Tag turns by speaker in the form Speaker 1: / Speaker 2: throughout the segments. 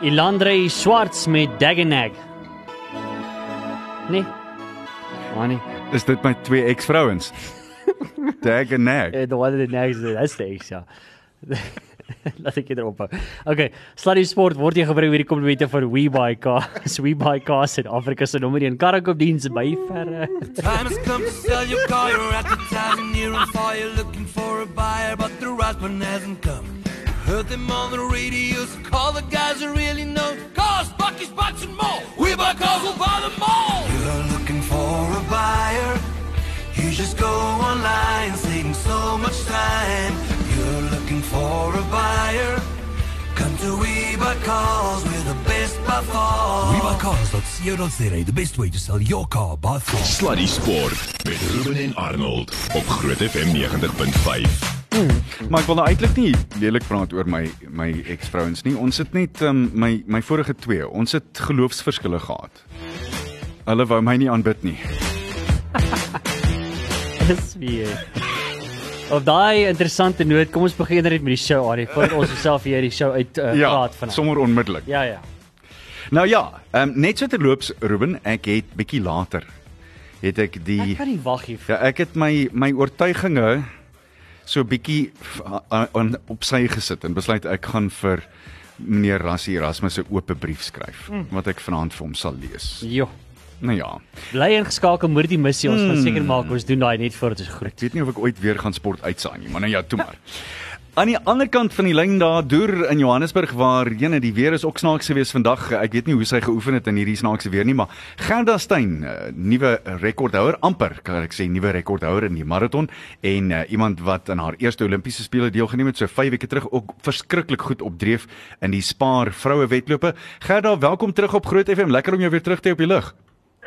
Speaker 1: Ilandre Swarts met Dagenag. Nee. Maar nee.
Speaker 2: Is dit my twee ex-vrouens? Dag en nag.
Speaker 1: Eh, The one that nags the that's the ex, ja. Laat ek dit op. Okay, Sluddy Sport word jy gebring hierdie komplimente van WeBuyCars. WeBuyCars in Afrika se nommer 1 karrekoopdiens by verre.
Speaker 3: Time has come to sell your car. You're advertising near on fire, looking for a buyer, but the right one hasn't come. Heard them on the radio, so call the guys who really know. Cars, buckets, box, and more. We buy cars, we'll buy them all. You're looking for a buyer. You just go online, saving so much time. You're looking for a buyer. Come to We Buy Cars, we're the best by far. WeBuyCars.co.za, the best way to sell your car by far.
Speaker 4: Sluddy Sport met Ruben en Arnold op Groot FM 90.5.
Speaker 2: Maar ek wil nou eintlik nie lelik praat oor my my ex-vrouens nie. Ons het net um, my my vorige twee. Ons het geloofsverskille gehad. Hulle wou my nie aanbid nie.
Speaker 1: Dis weer. Op daai interessante noot, kom ons begin net met die show aan. Voordat ons osself hier die show uit uh,
Speaker 2: Ja,
Speaker 1: praat vanaand.
Speaker 2: sommer onmiddellik.
Speaker 1: Ja ja.
Speaker 2: Nou ja, um, net so terloops Ruben, ek het bietjie later het ek die
Speaker 1: Ek kan nie wag hier. vir-
Speaker 2: Ja, ek het my my oortuiginge so bietjie a- aan op sy gesit en besluit ek gaan vir meneer Rassie Erasmus 'n oop brief skryf
Speaker 1: Mm.
Speaker 2: wat ek vanaand vir hom sal lees.
Speaker 1: Jo.
Speaker 2: Nou ja,
Speaker 1: Bly ingeskakel moet die missie ons
Speaker 2: Hmm.
Speaker 1: gaan seker maak ons doen daai net voordat ons groet.
Speaker 2: ek weet nie of ek ooit weer gaan sport uitsaai nie, maar nou ja, toe maar. Aan die ander kant van die lyn daar deur in Johannesburg waar jene die weer is ook snaaks geweest vandag. Ek weet nie hoe sy geoefen het in hierdie snaakse weer nie, maar Gerda Steyn, uh, nuwe rekordhouer amper, kan ek sê nuwe rekordhouer in die maraton en uh, iemand wat aan haar eerste Olimpiese spele deelgeneem het so 5 weke terug ook verskriklik goed opdreef in die Spar vroue wedlope. Gerda, welkom terug op Groot FM. Lekker om jou weer terug te hê op die lug.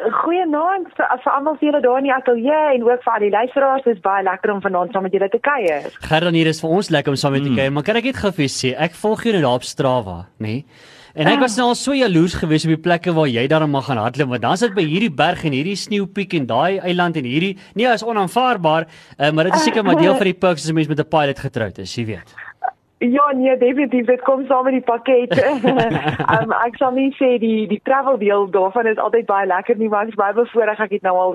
Speaker 5: Goeienaand vir, vir almal vir julle daar in die ateljee en ook vir al die luisteraars. Dit is baie lekker om vanaand saam met julle te kuier.
Speaker 1: Gerdan hier is vir ons lekker om saam met te kuier, maar kan ek net gou vir sê, ek volg jou nou daar op Strava, nê? Nee? En ek was nou al so jaloers geweest op die plekke waar jy daar mag gaan hardloop, want dan sit by hierdie berg en hierdie sneeupiek en daai eiland en hierdie nee, is onaanvaarbaar, uh, maar dit is seker maar deel van die perks as 'n mens met 'n pilot getroud is, jy weet.
Speaker 5: Ja, nee, definitief dit kom saam met die pakket. um, ek sal nie sê die die travel deel daarvan is altyd baie lekker nie, maar ek is baie bevoorreg. Ek het nou al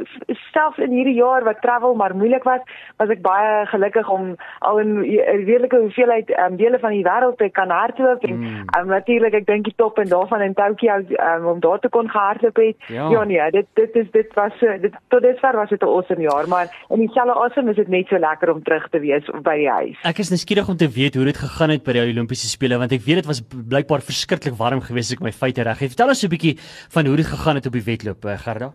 Speaker 5: selfs in hierdie jaar wat travel maar moeilik was, was ek baie gelukkig om al in 'n redelike hoeveelheid um, dele van die wêreld te kan hardloop en mm. um, natuurlik ek dink die top en daarvan in Tokio um, om daar te kon gehardloop het.
Speaker 1: Ja.
Speaker 5: ja nee, dit dit is dit was so dit tot dusver was dit 'n awesome jaar, maar in dieselfde asem is dit net so lekker om terug te wees by die huis.
Speaker 1: Ek is nuuskierig om te weet hoe dit gegaan het by die Olimpiese spele want ek weet dit was blykbaar verskriklik warm geweest as ek my feite reg het. Vertel ons 'n bietjie van hoe dit gegaan het op die wedloop, uh, Gerda.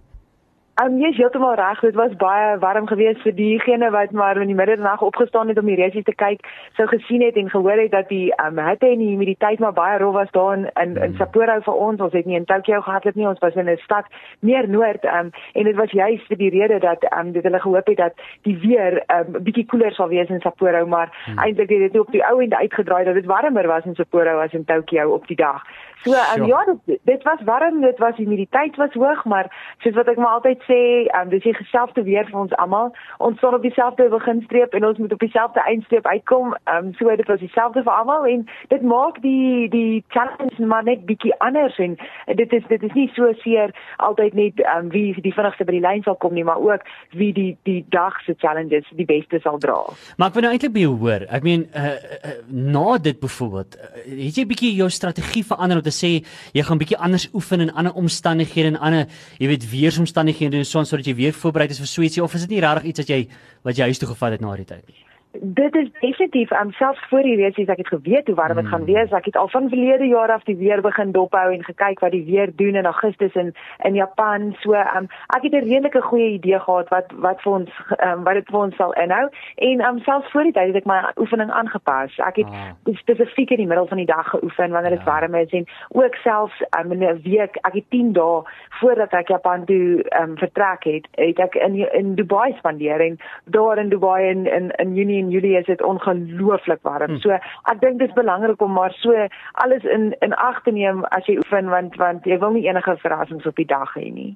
Speaker 5: Um, jy is heeltemal reg. Dit was baie warm geweest vir diegene wat maar in die middag opgestaan het om die reisies te kyk, sou gesien het en gehoor het dat die um, hitte en die humiditeit maar baie rof was daar in in, in Sapporo vir ons. Ons het nie in Tokio gehardloop nie. Ons was in 'n stad meer noord um, en dit was juis vir die rede dat um, dit hulle gehoop het dat die weer 'n um, bietjie koeler sal wees in Sapporo, maar hmm. eintlik het dit op die ou end uitgedraai dat dit warmer was in Sapporo as in Tokio op die dag. So um, ja, dit, dit was warm, dit was humiditeit was hoog, maar soos wat ek maar altyd sê, um, dis die geselfde weer vir ons almal. Ons staan op dieselfde beginstreep en ons moet op dieselfde eindstreep uitkom. Um, so dit was dieselfde vir almal en dit maak die die challenge maar net bietjie anders en dit is dit is nie so seer altyd net um, wie die vinnigste by die lyn sal kom nie, maar ook wie die die dag se challenges die beste sal dra.
Speaker 1: Maar ek wil nou eintlik by jou hoor. Ek meen uh, uh, na dit byvoorbeeld, uh, het jy bietjie jou strategie verander om te sê jy gaan bietjie anders oefen in ander omstandighede en ander, jy weet, weeromstandighede en so aan sodat jy weer voorberei is vir so ietsie of is dit nie regtig iets wat jy wat jy huis toe gevat het na die tyd nie?
Speaker 5: Dit is definitief um, selfs voor die reisies ek het geweet hoe warm dit gaan wees. Ek het al van verlede jaar af die weer begin dophou en gekyk wat die weer doen in Augustus in in Japan. So um, ek het 'n redelike goeie idee gehad wat wat vir ons um, wat dit vir ons sal inhou en um, selfs voor die tyd het ek my oefening aangepas. Ek het
Speaker 1: ah.
Speaker 5: spesifiek in die middel van die dag geoefen wanneer dit
Speaker 1: Ja.
Speaker 5: warm is en ook selfs um, in 'n week, ek het 10 dae voordat ek Japan toe um, vertrek het, het ek in in Dubai spandeer en daar in Dubai in in, in Junie en Julie is dit ongelooflik warm. Hmm. So ek dink dit is belangrik om maar so alles in in ag te neem as jy oefen want want jy wil nie enige verrassings op die dag hê nie.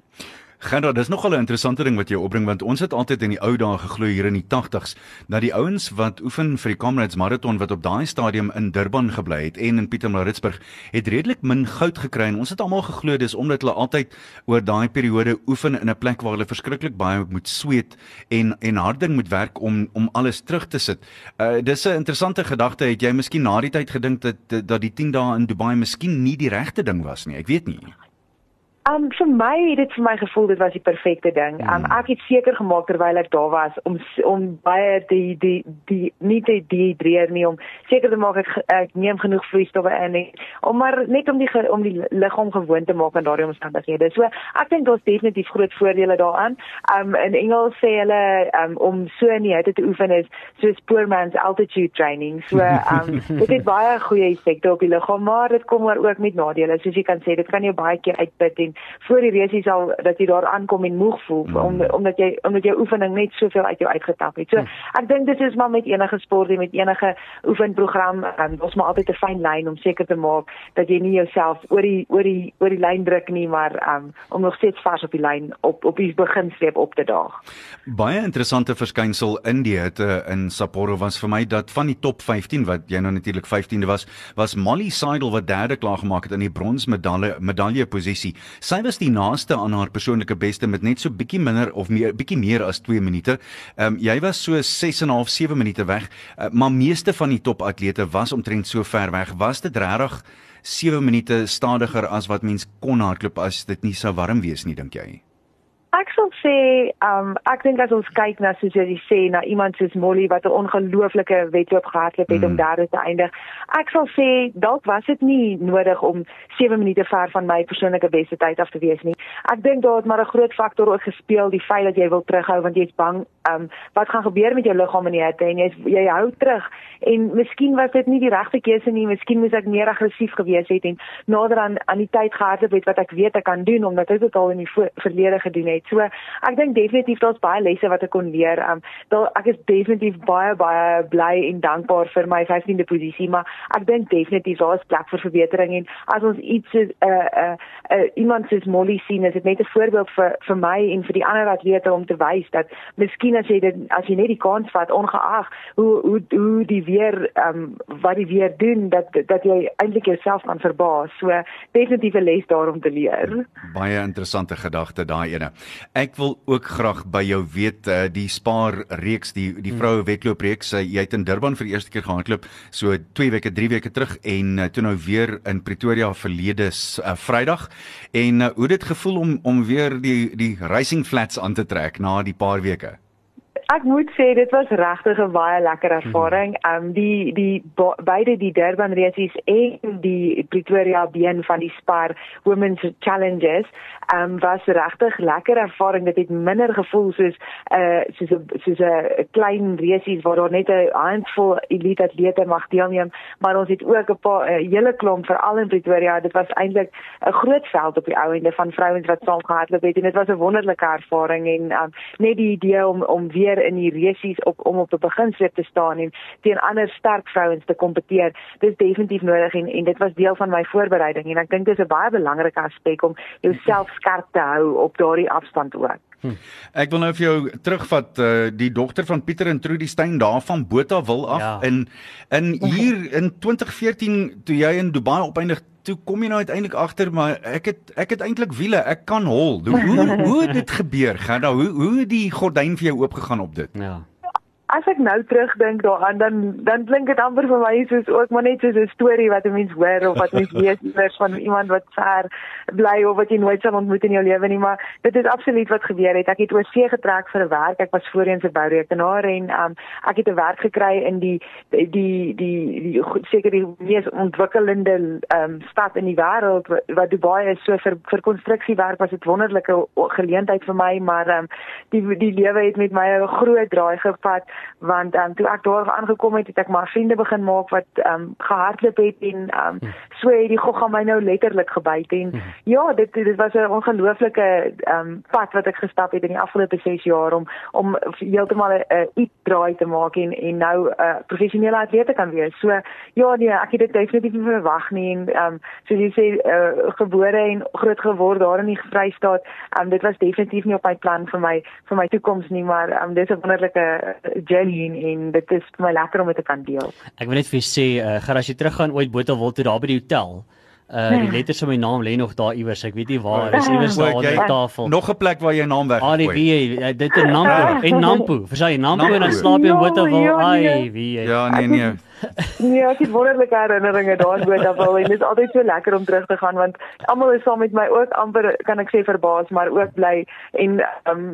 Speaker 2: Gerda, dis nogal 'n interessante ding wat jy opbring want ons het altyd in die ou dae geglo hier in die 80s dat die ouens wat oefen vir die Comrades Marathon wat op daai stadium in Durban gebly het en in Pietermaritzburg het redelik min goud gekry en ons het almal geglo dis omdat hulle altyd oor daai periode oefen in 'n plek waar hulle verskriklik baie moet sweet en en harder moet werk om om alles terug te sit. Uh dis 'n interessante gedagte. Het jy miskien na die tyd gedink dat dat die 10 dae in Dubai miskien nie die regte ding was nie? Ek weet nie.
Speaker 5: Um vir my het dit vir my gevoel dit was die perfekte ding. Um ek het seker gemaak terwyl ek daar was om om baie die die die nie te dehydreer nie om seker te maak ek, ek neem genoeg vloeistowwe in en om maar net om die om die liggaam gewoond te maak aan daardie omstandighede. So ek dink daar's definitief groot voordele daaraan. Um in Engels sê hulle um om so in die hitte te oefen is soos poor man's altitude training. So um dit het baie goeie effekte op die liggaam, maar dit kom maar ook met nadele. Soos jy kan sê, dit kan jou baie keer uitput en voor die race sal dat jy daar aankom en moeg voel
Speaker 2: Mm.
Speaker 5: om omdat jy omdat jou oefening net soveel uit jou uitgetap het. So ek dink dit is maar met enige sport en met enige oefenprogram, um, ons maar altyd 'n fyn lyn om seker te maak dat jy nie jouself oor die oor die oor die lyn druk nie, maar um, om nog steeds vars op die lyn op op die beginstreep op te daag.
Speaker 2: Baie interessante verskynsel in die hitte in Sapporo was vir my dat van die top 15 wat jy nou natuurlik 15de was, was Molly Seidel wat derde klaar gemaak het in die bronsmedalje medalje posisie. Sy was die naaste aan haar persoonlike beste met net so bietjie minder of meer bietjie meer as 2 minute. Ehm um, jy was so 6 en 'n half 7 minute weg, uh, maar meeste van die topatlete was omtrent so ver weg. Was dit regtig 7 minute stadiger as wat mens kon hardloop as dit nie sou warm wees nie, dink jy?
Speaker 5: Ek sal sê, um ek dink as ons kyk na soos jy sê na iemand soos Molly wat 'n ongelooflike wedloop gehardloop het mm. om derde te eindig. Ek sal sê dalk was dit nie nodig om 7 minute ver van my persoonlike beste tyd af te wees nie. Ek dink daar het maar 'n groot faktor ook gespeel, die feit dat jy wil terughou want jy's bang um wat gaan gebeur met jou liggaam in die hitte en jy jy hou terug en miskien was dit nie die regte keuse nie, miskien moes ek meer aggressief gewees het en nader aan aan die tyd gehardloop het wat ek weet ek kan doen omdat ek dit al in die verlede gedoen het. So ek dink definitief daar's baie lesse wat ek kon leer. Um daar ek is definitief baie baie bly en dankbaar vir my 15de posisie, maar ek dink definitief daar is plek vir verbetering en as ons iets soos 'n uh, 'n uh, uh, iemand soos Molly sien, is dit net 'n voorbeeld vir vir my en vir die ander atlete om te wys dat miskien as jy dit as jy net die kans vat ongeag hoe hoe hoe die weer ehm um, wat die weer doen dat dat jy eintlik jouself kan verbaas. So definitief 'n les daar om te leer.
Speaker 2: Baie interessante gedagte daai ene. Ek wil ook graag by jou weet uh, die spaar reeks, die die vroue wedloop reeks. Uh, jy het in Durban vir die eerste keer gehardloop so 2 weke, 3 weke terug en uh, toe nou weer in Pretoria verlede uh, Vrydag. En uh, hoe dit gevoel om om weer die die racing flats aan te trek na die paar weke.
Speaker 5: Ek moet sê dit was regtig 'n baie lekker ervaring. Um die die beide die Durban races en die Pretoria been van die Spar Women's Challenges um was regtig lekker ervaring. Dit het minder gevoel soos 'n uh, soos 'n soos 'n klein races waar daar net 'n handvol elite atlete mag deelneem, maar ons het ook 'n paar 'n hele klomp veral in Pretoria. Dit was eintlik 'n groot veld op die ou ende van vrouens wat saam gehardloop het en dit was 'n wonderlike ervaring en um, net die idee om om weer in die resies op om op 'n beginstreep te staan en teen ander sterk vrouens te kompeteer. Dis definitief nodig en en dit was deel van my voorbereiding en ek dink dis 'n baie belangrike aspek om jouself skerp te hou op daardie afstand ook.
Speaker 2: Ek wil nou vir jou terugvat uh, die dogter van Pieter en Trudy Steyn daar van Botawil af
Speaker 1: Ja.
Speaker 2: in in hier in 2014 toe jy in Dubai opeindig toe kom jy nou uiteindelik agter maar ek het ek het eintlik wiele ek kan hol hoe hoe, hoe het dit gebeur gaan nou hoe hoe het die gordyn vir jou oopgegaan op dit
Speaker 1: Ja.
Speaker 5: As ek nou terugdink daaraan dan dan klink dit amper vir my soos ook maar net soos 'n storie wat 'n mens hoor of wat mens lees iewers van iemand wat ver bly of wat jy nooit sal ontmoet in jou lewe nie maar dit is absoluut wat gebeur het. Ek het oor see getrek vir 'n werk. Ek was voorheen 'n bourekenaar en um, ek het 'n werk gekry in die die die die, die goed- seker die mees ontwikkelende um, stad in die wêreld wat- Dubai is. So vir vir konstruksiewerk was dit wonderlike geleentheid vir my maar um, die die lewe het met my 'n groot draai gevat want ehm um, toe ek daar aangekom het, het ek maar vriende begin maak wat ehm um, gehardloop het en ehm um, so het die gogga my nou letterlik gebyt en ja, dit dit was 'n ongelooflike ehm um, pad wat ek gestap het in die afgelope 6 jaar om om heeltemal 'n uh, iets draai te maak en en nou 'n uh, professionele atleet te kan wees. So ja, nee, ek het dit definitief nie verwag nie en ehm um, soos jy sê uh, gebore en groot geword daar in die Vrystaat, ehm um, dit was definitief nie op my plan vir my vir my toekoms nie, maar ehm um, dis 'n wonderlike journey en, en dit is vir my lekker om dit te kan deel.
Speaker 1: Ek wil net vir jou sê, uh, gaan as jy teruggaan ooit Botawil toe daar by die hotel. Uh die letters van my naam lê nog daar iewers. Ek weet nie waar. Dis iewers daar onder die tafel.
Speaker 2: Nog 'n plek waar jy 'n naam
Speaker 1: Ah, die
Speaker 2: weggooi.
Speaker 1: wie dit in Nampo en Nampo. Verstaan jy Nampo en dan slaap jy in
Speaker 5: Ja,
Speaker 1: Botawil.
Speaker 5: ja,
Speaker 1: Ai,
Speaker 5: nee.
Speaker 1: wie.
Speaker 2: Ja, nee nee.
Speaker 5: Nee, ek het wonderlike herinneringe daaraan Botawil en dit is altyd so lekker om terug te gaan want almal is saam met my ook amper kan ek sê verbaas maar ook bly en um,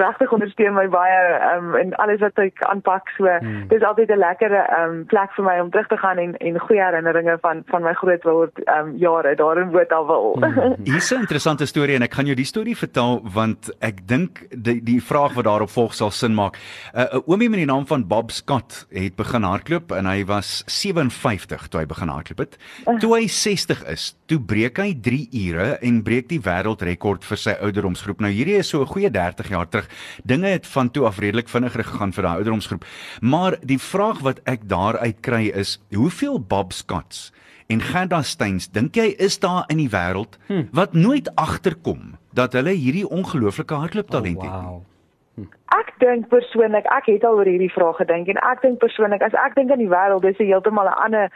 Speaker 5: regtig ondersteun my baie um, en alles wat ek aanpak so hmm. dis altyd 'n lekker um, plek vir my om terug te gaan en en goeie herinneringe van van my grootword um, jare daar in Botawil. Hmm.
Speaker 2: Hier's 'n interessante storie en ek gaan jou die storie vertel want ek dink die die vraag wat daarop volg sal sin maak. 'n uh, Oomie met die naam van Bob Scott het begin hardloop en hy was 57 toe hy begin hardloop het. Toe hy 60 is, toe breek hy 3 ure en breek die wêreldrekord vir sy ouderdomsgroep. Nou hierdie is so 'n goeie 30 jaar terug. Dinge het van toe af redelik vinniger gegaan vir daai ouderdomsgroep. Maar die vraag wat ek daaruit kry is, hoeveel Bob Scotts En Gerda Steins, dink jy is daar in die wêreld hmm. wat nooit agterkom dat hulle hierdie ongelooflike hardlooptalent
Speaker 1: Oh,
Speaker 2: het nie?
Speaker 5: Ek dink persoonlik, ek het al oor hierdie vraag gedink en ek dink persoonlik as ek dink aan die wêreld, dis 'n heeltemal 'n ander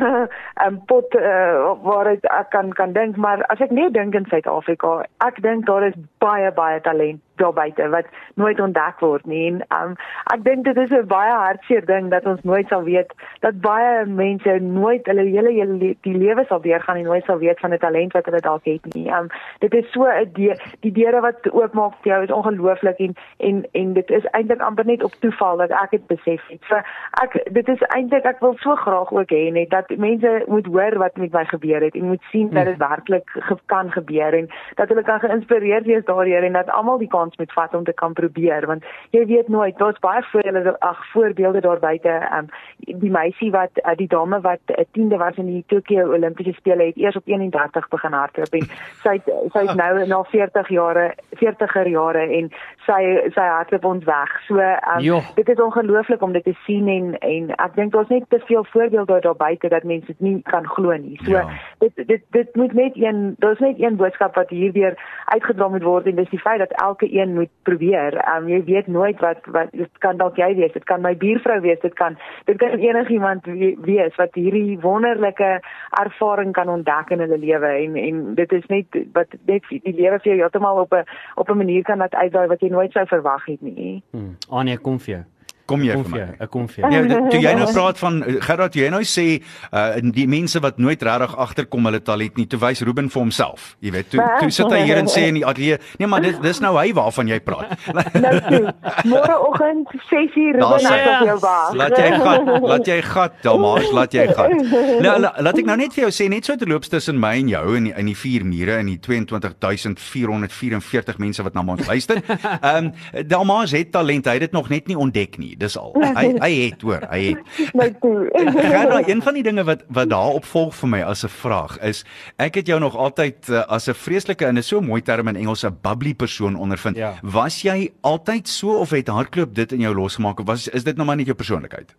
Speaker 5: 'n pot uh, waaruit ek kan kan dink, maar as ek net dink in Suid-Afrika, ek dink daar is baie baie talent daar buite wat nooit ontdek word nie. En um, ek dink dit is 'n baie hartseer ding dat ons nooit sal weet dat baie mense nooit hulle hele hele le- die lewe sal deurgaan en nooit sal weet van 'n talent wat hulle dalk het nie. Um, dit is so 'n de die deure wat oopmaak vir jou is ongelooflik en en en dit is eintlik amper net op toeval dat ek dit besef het. So ek dit is eintlik ek wil so graag ook hê net dat mense moet hoor wat met my gebeur het en moet sien dat dit werklik ge kan gebeur en dat hulle kan geïnspireerd wees daardeur en dat almal die kans moet vat om te kan probeer want jy weet nooit daar's baie voorbeelde ag voorbeelde daar buite um, die meisie wat uh, die dame wat 'n uh, 10de was in die Tokio Olimpiese spele het eers op 31 begin hardloop en sy het, sy is nou na 40 jare 40er jare en sy sy hardloop ons weg so um,
Speaker 1: Jo.
Speaker 5: dit is ongelooflik om dit te sien en en ek dink daar's net te veel voorbeelde daar buite dat mense dit nie kan glo nie. So
Speaker 2: Ja.
Speaker 5: dit dit dit moet net een daar's net een boodskap wat hierdeur uitgedra moet word en dis die feit dat elke een moet probeer. Um jy weet nooit wat wat dit kan dalk jy wees, dit kan my buurvrou wees, dit kan dit kan enigiemand we- wees wat hierdie wonderlike ervaring kan ontdek in hulle lewe en en dit is net wat net die lewe vir jou heeltemal op 'n op 'n manier kan laat uitdaai wat jy nooit sou verwag het nie.
Speaker 1: Hmm. Nee, kom vir jou.
Speaker 2: Kom jy vir my?
Speaker 1: Ek kom vir jou.
Speaker 2: Ja, dit- toe jy nou praat van Gerard, jy nou sê uh die mense wat nooit regtig agterkom hulle talent nie, toe wys Ruben vir homself. Jy weet, toe toe sit hy hier en sê in die ateljee, nee maar dit dis nou hy waarvan jy praat.
Speaker 5: Nou toe, môreoggend 6uur
Speaker 2: Daar's
Speaker 5: Ruben
Speaker 2: hy.
Speaker 5: ek op jou wag.
Speaker 2: Laat jy gat, laat jy gat, Damas, laat jy gat. Nou la, laat ek nou net vir jou sê net so terloops tussen my en jou in die, in die vier mure in die 22444 mense wat na ons luister. Ehm um, Damas het talent, hy het dit nog net nie ontdek nie. Dis al. Hy hy het hoor, hy het.
Speaker 5: Nou toe.
Speaker 2: Gaan nou een van die dinge wat wat daarop volg vir my as 'n vraag is ek het jou nog altyd uh, as 'n vreeslike en 'n so mooi term in Engels 'n bubbly persoon ondervind.
Speaker 1: Ja.
Speaker 2: Was jy altyd so of het hardloop dit in jou losgemaak of was is dit nou maar net jou persoonlikheid?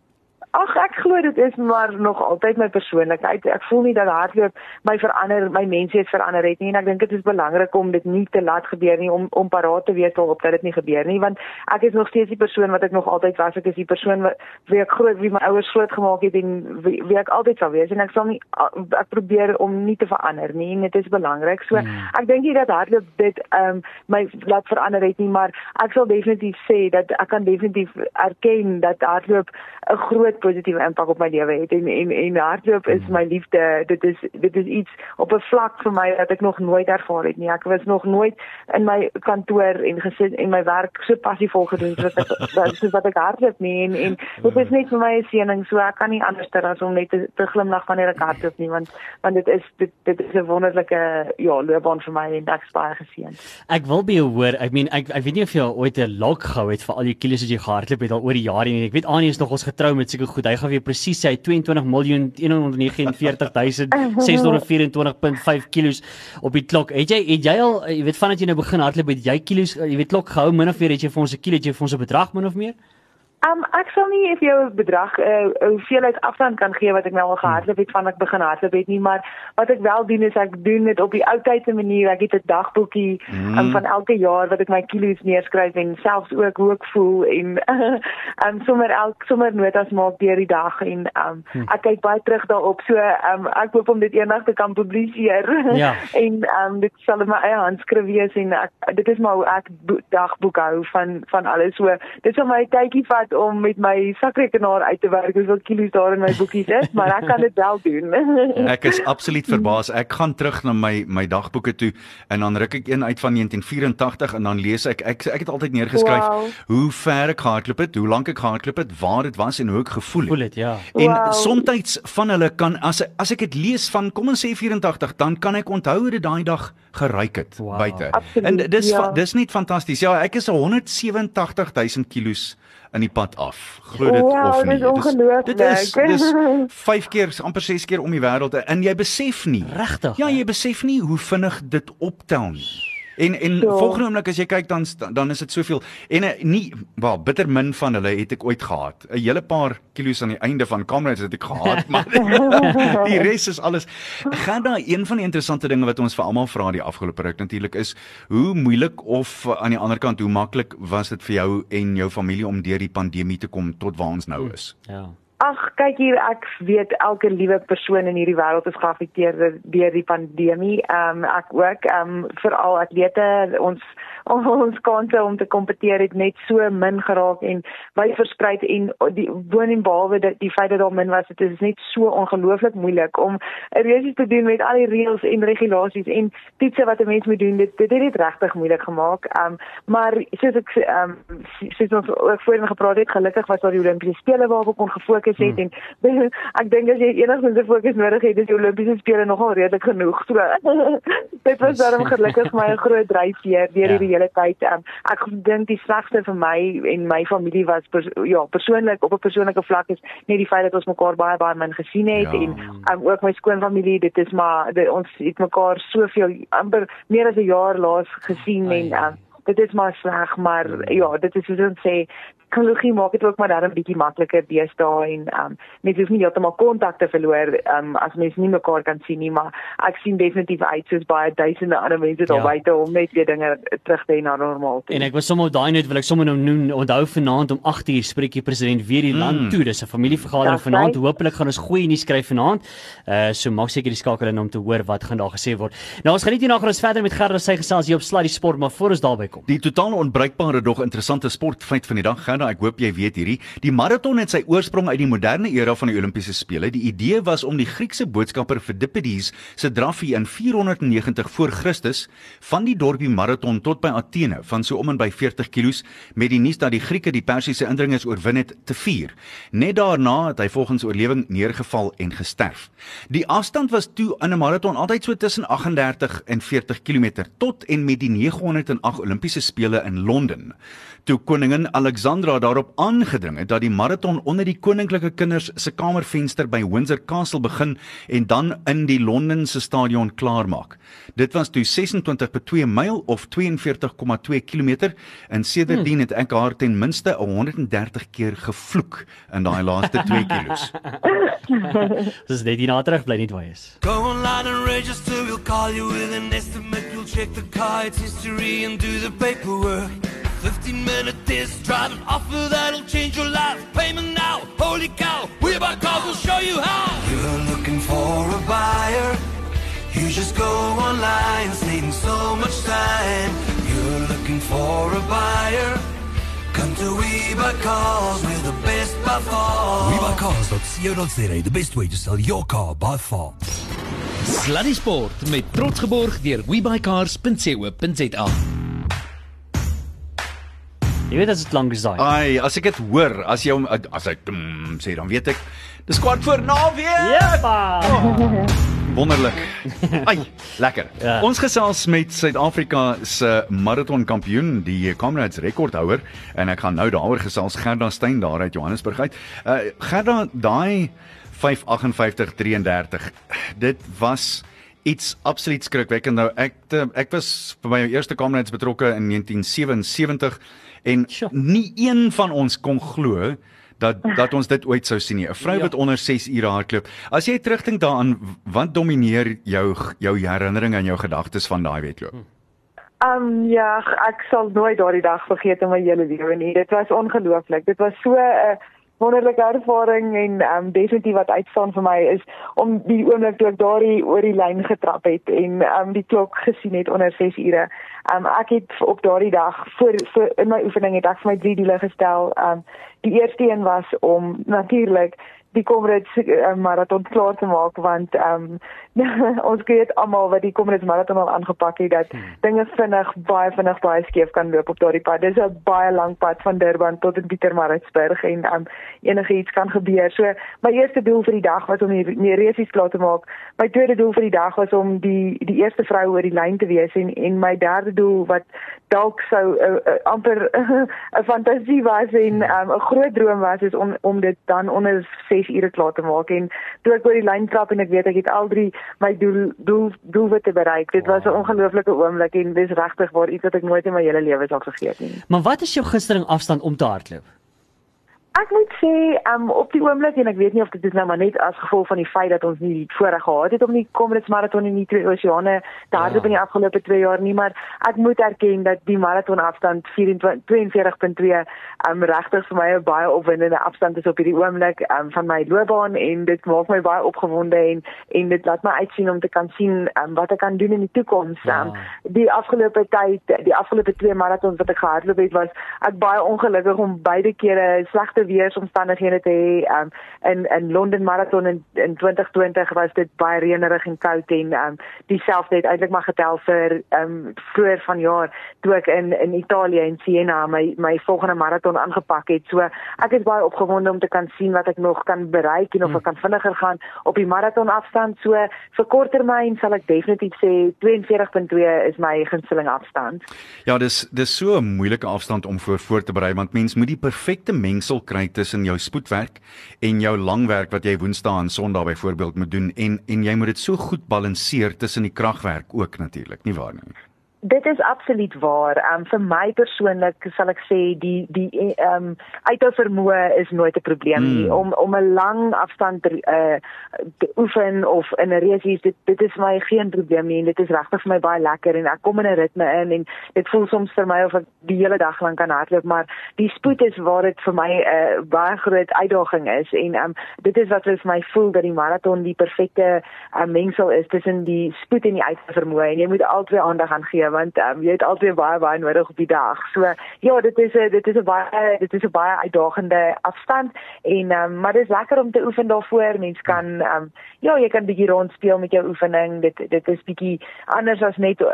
Speaker 5: Ag glo dit is maar nog altyd my persoonlikheid. Ek voel nie dat hardloop my verander, my mensheid verander het nie en ek dink dit is belangrik om dit nie te laat gebeur nie om om paraat te wees op dat dit nie gebeur nie want ek is nog steeds die persoon wat ek nog altyd was. Ek is die persoon wat wie ek groot wie my ouers groot gemaak het en wie, wie ek altyd sal wees en ek sal nie ek probeer om nie te verander nie en dit is belangrik. So
Speaker 1: Hmm.
Speaker 5: ek dink nie dat hardloop dit ehm um, my laat verander het nie, maar ek sal definitief sê dat ek kan definitief erken dat hardloop 'n groot positiewe impak op my lewe het en en en hardloop is my liefde. Dit is dit is iets op 'n vlak vir my wat ek nog nooit ervaar het nie. Ek was nog nooit in my kantoor en gesit en my werk so passievol gedoen soos ek soos wat ek hardloop nie en en dit is net vir my 'n seëning. So ek kan nie anders as om net te, te glimlag wanneer ek hardloop nie want want dit is dit dit is 'n wonderlike ja loopbaan vir my en ek's baie geseën.
Speaker 1: Ek wil by jou hoor. Ek meen ek ek weet nie of jy ooit 'n log gehou het vir al die kilos wat jy gehardloop het al oor die jare nie. Ek weet Anie is nog ons getrou met seker goed. Hy gaan weer presies sê 22 miljoen 149624.5 kilos op die klok. Het jy het jy al jy weet vandat jy nou begin hardloop het jy kilos jy weet klok gehou min of meer het jy vir ons 'n kilo het jy vir ons 'n bedrag min of meer?
Speaker 5: Um ek sal nie of jou bedrag 'n uh, hoeveelheid afstand kan gee wat ek nou al gehardloop het van ek begin hardloop het nie, maar wat ek wel doen is ek doen dit op die ou tydse manier. Ek het 'n dagboekie mm. um, van elke jaar wat ek my kilos neerskryf en selfs ook hoe ek voel en um sommer elk sommer notas maak deur die dag en um mm. ek kyk baie terug daarop. So um ek hoop om dit eendag te kan publiseer.
Speaker 1: Ja.
Speaker 5: en um dit sal in my eie handskrif wees en ek dit is maar hoe ek dagboek hou van van alles. So dit sal my tydjie vat vat om met my sakrekenaar uit te werk hoeveel kilos daar in my boekies is, maar ek kan dit wel doen.
Speaker 2: ek is absoluut verbaas. Ek gaan terug na my my dagboeke toe en dan ruk ek een uit van 1984 en dan lees ek ek ek het altyd neergeskryf wow. hoe ver ek gehardloop het, hoe lank ek gehardloop het, waar dit was en hoe ek gevoel het.
Speaker 1: Voel dit, ja.
Speaker 2: En wow. soms van hulle kan as as ek dit lees van kom ons sê 84, dan kan ek onthou hoe dit daai dag geryk het wow. buite.
Speaker 5: Absoluut,
Speaker 2: en dis
Speaker 5: ja.
Speaker 2: dis net fantasties. Ja, ek is 187000 kg in die pad af. Glo dit
Speaker 5: wow,
Speaker 2: of nie.
Speaker 5: Dit is
Speaker 2: dit is dis 5 keer amper 6 keer om die wêreld en jy besef nie.
Speaker 1: Regtig?
Speaker 2: Ja, jy besef nie hoe vinnig dit optel nie. En en so. volgende oomblik as jy kyk dan dan is dit soveel en uh, nie wel bitter min van hulle het ek ooit gehad. 'n Hele paar kilos aan die einde van kamerads het ek gehad, maar die res is alles. Gaan daar een van die interessante dinge wat ons vir almal vra die afgelope ruk natuurlik is hoe moeilik of aan die ander kant hoe maklik was dit vir jou en jou familie om deur die pandemie te kom tot waar ons nou is?
Speaker 1: Ja.
Speaker 5: Ag, kyk hier, ek weet elke liewe persoon in hierdie wêreld is geaffekteer deur die pandemie. Ehm um, ek ook, ehm um, veral atlete, ons ons kanse om te kompeteer het net so min geraak en wyd versprei en die woon en behalwe dat die feit dat daar min was dit is net so ongelooflik moeilik om 'n reëls te doen met al die reëls en regulasies en toetse wat 'n mens moet doen dit dit het dit regtig moeilik gemaak um, maar soos ek um, soos ons ook voorheen gepraat het gelukkig was daar die Olimpiese spele waarop ek kon gefokus het hmm. en ek dink as jy enigstens 'n fokus nodig het is die Olimpiese spele nogal redelik genoeg so dit was daarom gelukkig my 'n groot dryfveer deur ja. die hele tyd. Um, ek dink die slegste vir my en my familie was pers ja, persoonlik op 'n persoonlike vlak is net die feit dat ons mekaar baie baie min gesien het ja. en um, ook my skoonfamilie, dit is maar dit, ons het mekaar soveel amper meer as 'n jaar laas gesien Ai, en um, dit is maar sleg, maar ja, dit is soos ons sê, tegnologie maak dit ook maar dan 'n bietjie makliker deesdae en um mense hoef nie heeltemal kontak te verloor um as mense nie mekaar kan sien nie maar ek sien definitief uit soos baie duisende ander mense daar ja. buite om net weer dinge terug te hê na normaal toe.
Speaker 1: En ek was sommer daai net wil ek sommer nou noem onthou vanaand om 8:00 spreek die president weer die mm. land toe. Dis 'n familievergadering vanaand. Hoopelik gaan ons goeie nuus skryf vanaand. Uh so maak seker die skakel in om te hoor wat gaan daar gesê word. Nou ons geniet hierna gaan ons verder met Gerard sy gesels hier op Sluddy Sport maar voor ons daarby kom.
Speaker 2: Die totaal onbruikbare dog interessante sportfeit van die dag gaan Canada, ek hoop jy weet hierdie. Die maraton het sy oorsprong uit die moderne era van die Olimpiese spele. Die idee was om die Griekse boodskapper Phidippides se draffie in 490 voor Christus van die dorpie Marathon tot by Athene van so om en by 40 km met die nuus dat die Grieke die Persiese indringers oorwin het te vier. Net daarna het hy volgens oorlewing neergeval en gesterf. Die afstand was toe in 'n maraton altyd so tussen 38 en 40 km tot en met die 908 Olimpiese spele in Londen toe koningin Alexandra daarop aangedring het dat die maraton onder die koninklike kinders se kamervenster by Windsor Castle begin en dan in die Londense stadion klaarmaak. Dit was toe 26.2 myl of 42.2 km en sedertdien het ek haar ten minste 130 keer gevloek in daai laaste 2 kilos.
Speaker 1: Dis net die na terug bly net waar is.
Speaker 3: Go online and register we'll call you with an estimate we'll check the car its history and do the paperwork. 15 minute test drive an offer that'll change your life. Payment now, holy cow. We buy cars will show you how. You're looking for a buyer. You just go online, saving so much time. You're looking for a buyer. Come to We Buy Cars, we're the best by far. WeBuyCars.co.za, the best way to sell your car by far.
Speaker 6: Sluddy Sport met trots geborg deur webycars.co.za.
Speaker 1: Jy weet as dit lank is daai.
Speaker 2: Ai, as ek dit hoor, as jy hom as hy mm, sê dan weet ek dis kwart voor naweek.
Speaker 1: Ja.
Speaker 2: Wonderlik. Ai, lekker.
Speaker 1: Ja.
Speaker 2: Ons gesels met Suid-Afrika se maratonkampioen, die Comrades rekordhouer en ek gaan nou daaroor gesels Gerda Steyn daar uit Johannesburg uit. Uh Gerda, daai 5:58:33. Dit was iets absoluut skrikwekkend. Nou ek ek was by my eerste Comrades betrokke in 1977 en
Speaker 1: Sjoe.
Speaker 2: nie een van ons kon glo dat dat ons dit ooit sou sien nie. 'n Vrou
Speaker 1: Ja.
Speaker 2: wat onder 6 ure hardloop. As jy terugdink daaraan, wat domineer jou jou herinneringe en jou gedagtes van daai wedloop?
Speaker 5: Ehm um, ja, ek sal nooit daardie dag vergeet in my hele lewe nie. Dit was ongelooflik. Dit was so 'n uh, wonderlike ervaring en ehm um, definitief wat uitstaan vir my is om die oomblik toe ek daardie oor die lyn getrap het en ehm um, die klok gesien het onder 6 ure. Ehm um, ek het op daardie dag voor, voor in my oefening het ek vir my drie doele gestel. Ehm um, die eerste een was om natuurlik die Comrades uh, marathon klaar te maak want ehm um, ons weet almal wat die Comrades marathon al aangepak het dat hmm. dinge vinnig baie vinnig baie skeef kan loop op daardie pad. Dis 'n baie lang pad van Durban tot in Pietermaritzburg en um, enige iets kan gebeur. So my eerste doel vir die dag was om die, resies klaar te maak. My tweede doel vir die dag was om die die eerste vrou oor die lyn te wees en en my derde doel wat dalk sou uh, uh, amper 'n fantasie was en 'n um, groot droom was is om om dit dan onder 6 ure klaar te maak en toe ek oor die lyn trap en ek weet ek het al drie my doel doel doelwitte bereik. Dit was 'n ongelooflike oomblik en dis regtig waar iets wat ek nooit in my hele lewe sal vergeet nie.
Speaker 1: Maar wat is jou gunsteling afstand om te hardloop?
Speaker 5: Ek moet sê, um op die oomblik en ek weet nie of dit is nou maar net as gevolg van die feit dat ons nie die voorreg gehad het om die Comrades marathon in die twee oseane te hardloop in die afgelope 2 jaar nie, maar ek moet erken dat die marathon afstand 24 42.2 um regtig vir my 'n baie opwindende afstand is op hierdie oomblik um van my loopbaan en dit maak my baie opgewonde en en dit laat my uitsien om te kan sien um wat ek kan doen in die toekoms. Um die afgelope tyd, die afgelope twee marathons wat ek gehardloop het, was ek baie ongelukkig om beide kere slegte weeromstandighede te hê. Um in in Londen marathon in in 2020 was dit baie reënerig en koud en um dieselfde het eintlik maar getel vir um vroeër vanjaar toe ek in in Italië in Siena my my volgende marathon aangepak het. So ek is baie opgewonde om te kan sien wat ek nog kan bereik en of ek kan vinniger gaan op die marathon afstand. So vir korttermyn sal ek definitief sê 42.2 is my gunsteling afstand.
Speaker 2: Ja, dis dis so 'n moeilike afstand om voor voor te berei want mens moet die perfekte mengsel kry tussen jou spoedwerk en jou langwerk wat jy Woensdae en Sondag byvoorbeeld moet doen en en jy moet dit so goed balanseer tussen die kragwerk ook natuurlik, nie waar nie?
Speaker 5: Dit is absoluut waar. Um vir my persoonlik sal ek sê die die um uithou vermoë is nooit 'n probleem nie.
Speaker 2: Mm.
Speaker 5: Om om 'n lang afstand te, uh, te oefen of in 'n race dit dit is my geen probleem nie en dit is regtig vir my baie lekker en ek kom in 'n ritme in en dit voel soms vir my of ek die hele dag lank kan hardloop, maar die spoed is waar dit vir my 'n uh, baie groot uitdaging is en um dit is wat vir my voel dat die marathon die perfekte uh, mengsel is tussen die spoed en die uithou vermoë en jy moet albei aandag aan gee want um, jy het altyd baie baie nodig op die dag. So ja, dit is 'n dit is 'n baie dit is 'n baie uitdagende afstand en um, maar dit is lekker om te oefen daarvoor. Mens kan um, ja, jy kan bietjie rondspeel met jou oefening. Dit dit is bietjie anders as net uh,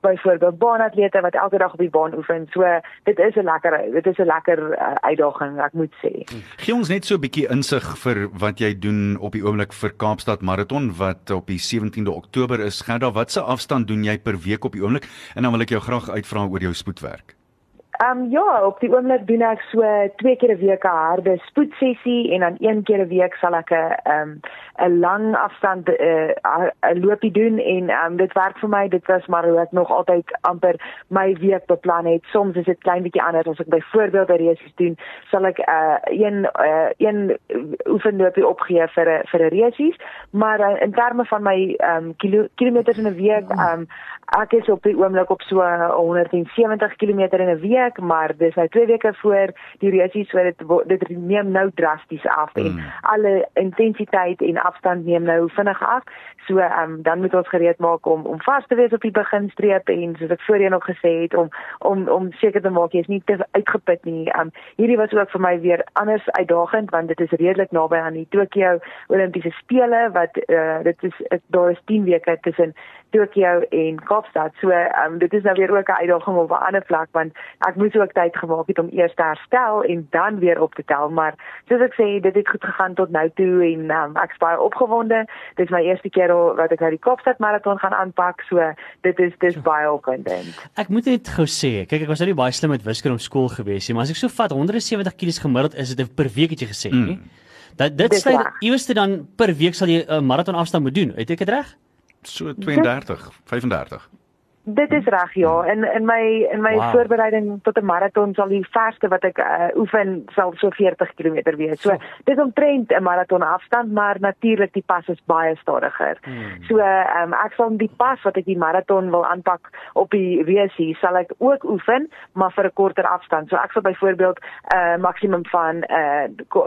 Speaker 5: byvoorbeeld baanatlete wat elke dag op die baan oefen. So dit is 'n lekker dit is 'n lekker uh, uitdaging, ek moet sê.
Speaker 2: Gee ons net so 'n bietjie insig vir wat jy doen op die oomblik vir Kaapstad Marathon wat op die 17de Oktober is. Gerda, watse afstand doen jy per week op die oomblik? En dan wil ek jou graag uitvra oor jou spoedwerk.
Speaker 5: Ehm um, ja, op die oomblik doen ek so twee keer 'n week 'n harde spoedsessie en dan een keer 'n week sal ek 'n ehm 'n lang afstand 'n uh, 'n loopie doen en um, dit werk vir my. Dit was maar hoe ek nog altyd amper my week beplan het. Soms is dit klein bietjie anders as ek byvoorbeeld 'n race doen, sal ek 'n uh, een uh, een oefenloopie opgee vir 'n vir 'n race, maar uh, in terme van my ehm um, kilo, kilometers in 'n week, ehm um, ek is op die oomblik op so 170 km in 'n week maar dis nou 2 weke voor die race so dit dit neem nou drasties af en
Speaker 2: Mm.
Speaker 5: alle intensiteit en afstand neem nou vinnig af. So ehm um, dan moet ons gereed maak om om vas te wees op die beginstreep en soos ek voorheen ook gesê het om om om seker te maak jy is nie te uitgeput nie. Ehm um, hierdie was ook vir my weer anders uitdagend want dit is redelik naby aan die Tokio Olimpiese spele wat uh, dit is daar is 10 weke tussen Tokio en Kaapstad. So ehm um, dit is nou weer ook 'n uitdaging op 'n ander vlak want ek moes ook tyd gemaak het om eers te herstel en dan weer op te tel, maar soos ek sê, dit het goed gegaan tot nou toe en um, ek is baie opgewonde. Dit is my eerste keer wat ek nou die Kaapstad maraton gaan aanpak, so dit is dis baie opwindend.
Speaker 1: Ek moet net gou sê, kyk ek was nou nie baie slim met wiskunde op skool gewees nie, maar as ek so vat 170 kg gemiddeld is dit per week het jy gesê, mm. nie? Dat dit sê iewers dan per week sal jy 'n maraton afstand moet doen. Het ek dit reg?
Speaker 2: So 32, 35.
Speaker 5: Dit is reg ja. In in my in my wow. voorbereiding tot 'n maraton sal die verste wat ek uh, oefen sal so 40 km wees. So dis omtrent 'n maraton afstand, maar natuurlik die pas is baie stadiger. Hmm. So um, ek sal die pas wat ek die maraton wil aanpak op die WC sal ek ook oefen, maar vir 'n korter afstand. So ek sal byvoorbeeld 'n uh, maksimum van uh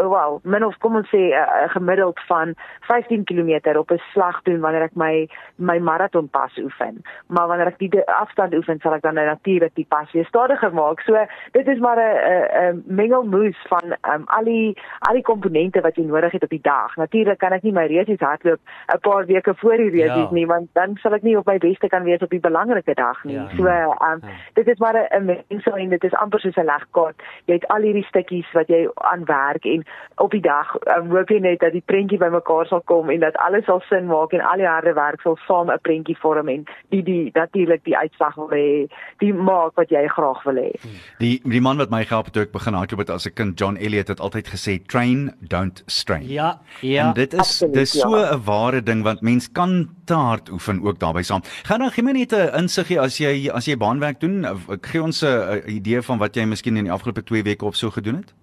Speaker 5: wel, min of kom ons sê 'n uh, gemiddeld van 15 km op 'n slag doen wanneer ek my my maraton pas oefen. Maar wanneer ek die die afstand oefen sal ek dan nou natuurlik die pas weer stadiger maak. So dit is maar 'n 'n mengelmoes van um, al die al die komponente wat jy nodig het op die dag. Natuurlik kan ek nie my reisies hardloop 'n paar weke voor die reisies ja. nie want dan sal ek nie op my beste kan wees op die belangrike dag nie. Ja. So um, ja. dit is maar 'n mengsel en dit is amper soos 'n legkaart. Jy het al hierdie stukkies wat jy aan werk en op die dag um, hoop jy net dat die prentjie bymekaar sal kom en dat alles sal sin maak en al die harde werk sal saam 'n prentjie vorm en die die natuurlik eintlik die uitslag wil hê, die maak wat jy graag wil hê.
Speaker 2: Die die man wat my gehelp het toe ek begin hardloop het as 'n kind, John Elliot het altyd gesê train don't strain.
Speaker 1: Ja, ja.
Speaker 2: En dit is Absoluut, dis so 'n ja. ware ding want mens kan te hard oefen ook daarbey saam. Gaan dan gee my net 'n insigie as jy as jy baanwerk doen, ek gee ons 'n idee van wat jy miskien in die afgelope 2 weke of so gedoen het.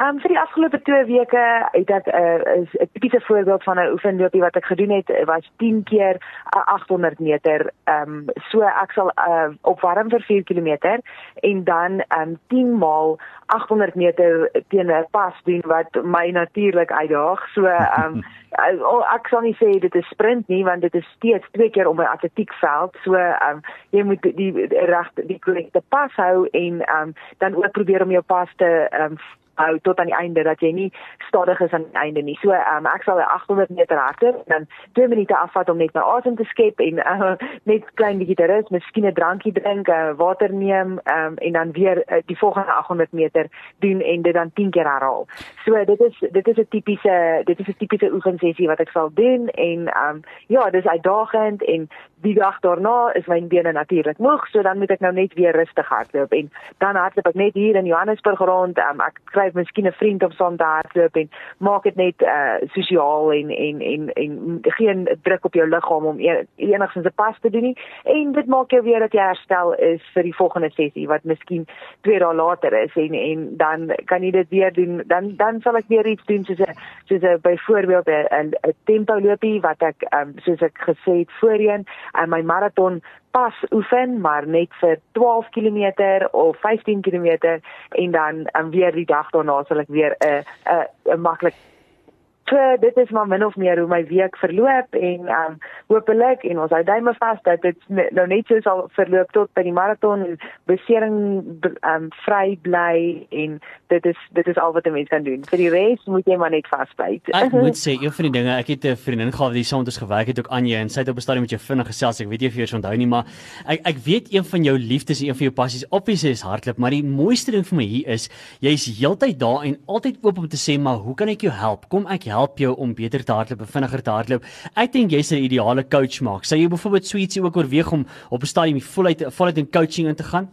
Speaker 5: Um vir die afgelope 2 weke het ek 'n uh, 'n tipiese voorbeeld van 'n oefenloopie wat ek gedoen het was 10 keer 'n 800 meter. Um so ek sal uh, opwarm vir 4 km en dan um 10 maal 800 meter teen 'n pas doen wat my natuurlik uitdaag. So um ek sal nie sê dit is sprint nie want dit is steeds twee keer om 'n atletiekveld. So um jy moet die reg die korrekte pas hou en um dan ook probeer om jou pas te um hou tot aan die einde dat jy nie stadig is aan die einde nie. So um, ek sal 'n 800 meter hardloop en dan 2 minute afvat om net my asem te skep en uh, net klein bietjie te rus, miskien 'n drankie drink, uh, water neem um, en dan weer uh, die volgende 800 meter doen en dit dan 10 keer herhaal. So dit is dit is 'n tipiese dit is 'n tipiese oefensessie wat ek sal doen en um, ja, dis uitdagend en die dag daarna is my bene natuurlik moeg, so dan moet ek nou net weer rustig hardloop en dan hardloop ek net hier in Johannesburg rond. Um, ek skryf miskien 'n vriend om saam te hardloop en maak dit net uh sosiaal en en en en geen druk op jou liggaam om e-, enigstens 'n pas te doen nie. En dit maak jou weer dat jy herstel is vir die volgende sessie wat miskien 2 dae later is en en dan kan jy dit weer doen. Dan dan sal ek weer iets doen soos 'n soos 'n byvoorbeeld 'n 'n tempo loopie wat ek um soos ek gesê het voorheen en my maraton pas oefen maar net vir 12 km of 15 km en dan um, weer die dag daarna sal ek weer 'n 'n 'n maklik So dit is maar min of meer hoe my week verloop en ehm um, hopelik en ons hou duime vas dat dit nou net so sal verloop tot by die maraton en besering ehm um, vry bly en dit is dit is al wat 'n mens kan doen. Vir die res moet jy maar net vasbyt.
Speaker 1: Ek moet sê een van die dinge, ek het 'n vriendin gehad wat saam met ons gewerk het ook aan jou en sy het op 'n stadium met jou vinnig gesels. Ek weet jy of jy onthou nie, maar ek ek weet een van jou liefdes, een van jou passies, obviously is hardloop, maar die mooiste ding vir my hier is jy's heeltyd daar en altyd oop om te sê, maar hoe kan ek jou help? Kom ek help jou om beter te hardloop, vinniger te hardloop. Ek dink jy's 'n ideale coach maak. Sou jy byvoorbeeld sweetsie ook oorweeg om op 'n stadium voluit voluit in coaching in te gaan?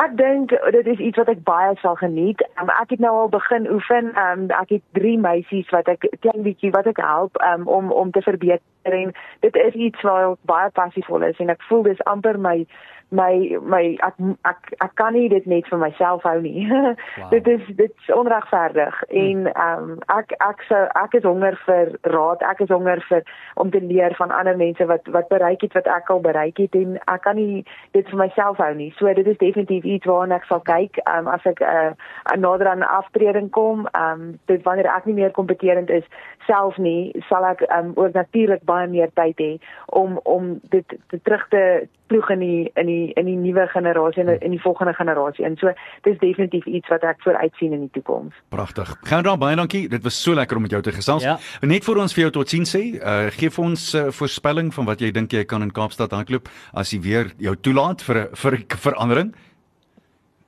Speaker 5: Ek dink dit is iets wat ek baie sal geniet. Um, ek het nou al begin oefen. Um, ek het 3 meisies wat ek klein bietjie wat ek help um, om om te verbeter en dit is iets waar ek baie passievol is en ek voel dis amper my my my ek ek ek kan nie dit net vir myself hou nie. wow. dit is dit is onregverdig hmm. en ehm um, ek ek sou ek is honger vir raad, ek is honger vir om te leer van ander mense wat wat bereik het wat ek al bereik het en ek kan nie dit vir myself hou nie. So dit is definitief iets waarna ek sal kyk um, as ek 'n uh, nader aan aftreding kom, ehm um, dit wanneer ek nie meer kompeterend is self nie, sal ek ehm um, ook natuurlik baie meer tyd hê om om dit te terug te ploeg in die in die in die nuwe generasie en in die volgende generasie. En so dis definitief iets wat ek vooruit sien in die toekoms.
Speaker 2: Pragtig. Gaan dan baie dankie. Dit was so lekker om met jou te gesels. Ja. Net vir ons vir jou totsiens sê, uh, gee vir ons 'n uh, voorspelling van wat jy dink jy kan in Kaapstad hardloop as jy weer jou toelaat vir vir verandering.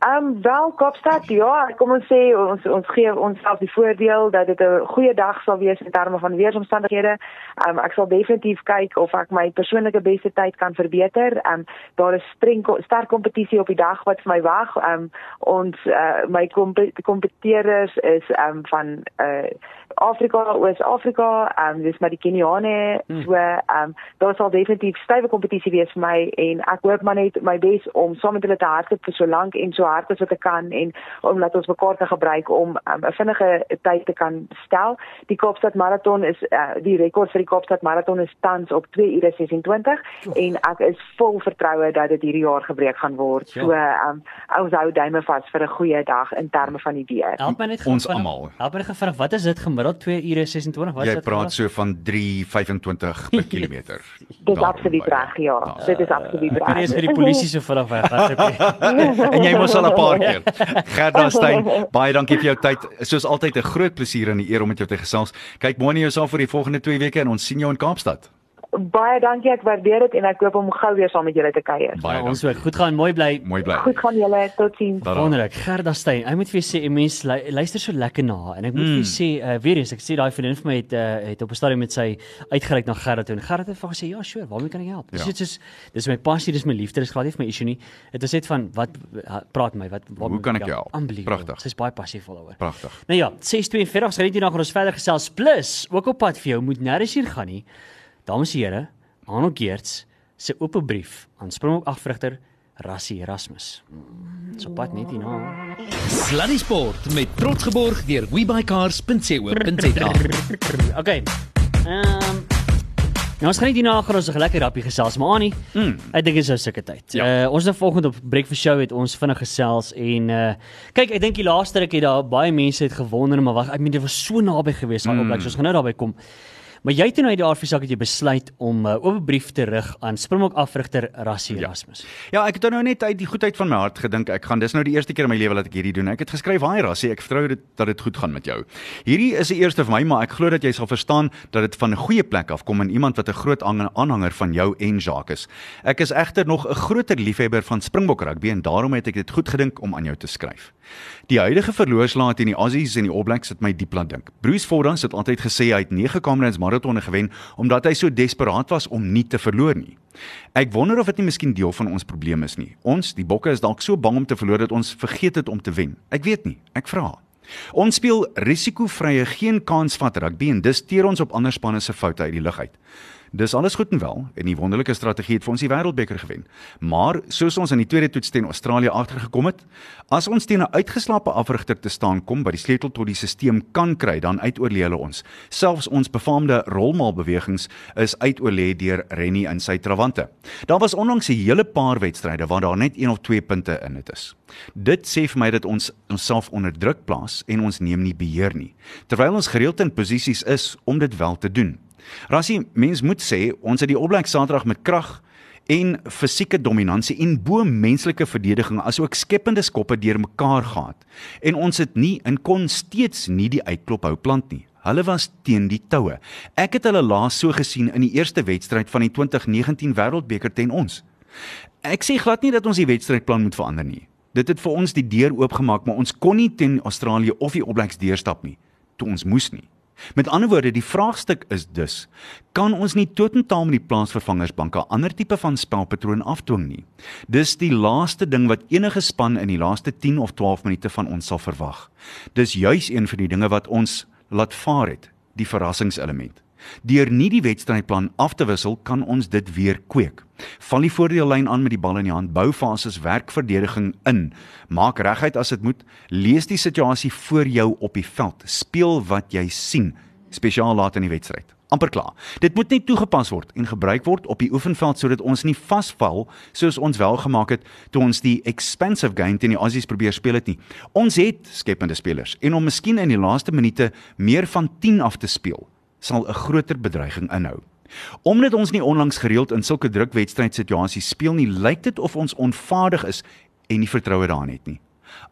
Speaker 5: Ehm um, wel Kaapstad, ja, kom ons sê ons ons gee onsself die voordeel dat dit 'n goeie dag sal wees in terme van weeromstandighede. Ehm um, ek sal definitief kyk of ek my persoonlike beste tyd kan verbeter. Ehm um, daar is streng sterk kompetisie op die dag wat vir my wag. Ehm um, ons uh, my kompeteerders is ehm um, van uh Afrika, Oos-Afrika, ehm um, dis maar die Keniane, hmm. so ehm um, daar sal definitief stywe kompetisie wees vir my en ek hoop maar net my bes om saam met hulle te hardloop vir so lank en so hard as wat ek kan en om laat ons mekaar te gebruik om ehm, 'n um, vinnige tyd te kan stel. Die Kaapstad maraton is uh, die rekord vir die Kaapstad maraton is tans op 2 ure 26 jo. en ek is vol vertroue dat dit hierdie jaar gebreek gaan word. Jo. So ehm um, ons hou duime vas vir 'n goeie dag in terme van die weer.
Speaker 1: Help my net
Speaker 2: ons almal.
Speaker 1: Help my gevra wat is dit gemiddeld 2 ure 26
Speaker 2: wat jy praat so van 3.25 per kilometer.
Speaker 5: Dit is absoluut reg ja. Uh, dit is absoluut reg.
Speaker 1: Ek is vir die polisie so vinnig weg.
Speaker 2: en jy moes al 'n paar keer. Gerda Stein, baie dankie vir jou tyd. Soos altyd 'n groot plesier en 'n eer om met jou te gesels. Kyk mooi na jouself vir die volgende 2 weke en ons sien jou in Kaapstad
Speaker 5: baie dankie ek waardeer dit en ek hoop om gou weer saam met julle te kuier.
Speaker 1: Baie ons ook. Goed gaan, mooi bly.
Speaker 2: Mooi bly.
Speaker 5: Goed gaan julle. Totsiens.
Speaker 1: Wonderlik. Gerda Steyn, ek moet vir jou sê, mense luister so lekker na en ek moet mm. vir jou sê, uh, weer eens ek sê daai vriendin vir my het uh, het op 'n stadium met sy uitgereik na Gerda toe en Gerda het vir gesê, "Ja, sure, waarmee kan ek help?" Dis ja. soos dis my passie, dis my liefde, dis glad nie vir my issue nie. Dit is net van wat praat my, wat
Speaker 2: waarmee kan ek help?
Speaker 1: Pragtig. Sy's baie passievol daaroor.
Speaker 2: Pragtig.
Speaker 1: Nou ja, 6:42 sê net hier na gaan ons verder gesels. Plus, ook op pad vir jou moet nêrens hier gaan nie. Dames en here, Arnold Geerts se oop brief aan Springbok agvrugter Rassie Erasmus. So pad net hierna.
Speaker 6: Sluddy Sport met trots geborg deur webycars.co.za.
Speaker 1: Okay. Ehm um, Nou ons gaan net hierna gaan ons 'n lekker rappie gesels, maar Annie, mm. ek dink dit is nou sulke tyd. Ja. Uh ons het volgende op Breakfast Show het ons vinnig gesels en uh kyk, ek dink die laaste ruk het daar baie mense het gewonder, maar wag, ek meen dit was so naby geweest aan mm. op, like, ons gaan nou daarby kom. Maar jy het nou uit die aardversak het jy besluit om 'n uh, oop brief te rig aan Springbok afrigter Rassie ja. Erasmus.
Speaker 2: Ja, ek het nou net uit die goedheid van my hart gedink ek gaan dis nou die eerste keer in my lewe dat ek hierdie doen. Ek het geskryf: "Haai Rassie, ek vertrou dit dat dit goed gaan met jou." Hierdie is die eerste vir my, maar ek glo dat jy sal verstaan dat dit van 'n goeie plek af kom en iemand wat 'n groot aanhanger van jou en Jacques is. Ek is egter nog 'n groter liefhebber van Springbok rugby en daarom het ek dit goed gedink om aan jou te skryf. Die huidige verloorslaat in die Aussies en die All Blacks het my diep laat dink. Bruce Fordham het altyd gesê hy het 9 Camerons maratonne gewen omdat hy so desperaat was om nie te verloor nie. Ek wonder of dit nie miskien deel van ons probleem is nie. Ons, die Bokke, is dalk so bang om te verloor dat ons vergeet het om te wen. Ek weet nie. Ek vra. Ons speel risikovrye geen kans vat rugby en dis teer ons op ander spanne se foute uit die lug uit. Dis alles goed en wel en die wonderlike strategie het vir ons die wêreldbeker gewen. Maar soos ons in die tweede toets teen Australië agtergekom het, as ons teen 'n uitgeslaapte afrigter te staan kom wat die sleutel tot die stelsel kan kry, dan uitoorlê hulle ons. Selfs ons befaamde rolmaalbewegings is uitoorlê deur Rennie in sy trawante. Daar was onlangs 'n hele paar wedstryde waar daar net 1 of 2 punte in dit is. Dit sê vir my dat ons onsself onder druk plaas en ons neem nie beheer nie, terwyl ons gereeld in posisies is om dit wel te doen. Rassie, mens moet sê ons het die opblik Saterdag met krag en fisieke dominansie en bo menslike verdediging asook skepende skoppe deur mekaar gehad. En ons het nie in kon steeds nie die uitklop hou plant nie. Hulle was teen die toue. Ek het hulle laas so gesien in die eerste wedstryd van die 2019 Wêreldbeker teen ons. Ek sê glad nie dat ons die wedstrydplan moet verander nie. Dit het vir ons die deur oopgemaak, maar ons kon nie teen Australië of die All Blacks deurstap nie toe ons moes nie. Met ander woorde, die vraagstuk is dus: kan ons nie totaal met die plaasvervangersbank 'n ander tipe van spelpatroon afdwing nie? Dis die laaste ding wat enige span in die laaste 10 of 12 minute van ons sal verwag. Dis juis een van die dinge wat ons laat vaar het, die verrassingselement. Deur nie die wedstrydplan af te wissel, kan ons dit weer kweek. Val die voordeellyn aan met die bal in die hand, bou fases werkverdediging in. Maak reguit as dit moet, lees die situasie voor jou op die veld. Speel wat jy sien, spesiaal laat in die wedstryd. amper klaar. Dit moet net toegepas word en gebruik word op die oefenveld sodat ons nie vasval soos ons wel gemaak het toe ons die expensive game teen die Aussies probeer speel het nie. Ons het skepende spelers en om miskien in die laaste minute meer van 10 af te speel sal 'n groter bedreiging inhou. Omdat ons nie onlangs gereeld in sulke drukwedstrydsituasies speel nie, lyk dit of ons onvaardig is en nie vertroue daarin het nie.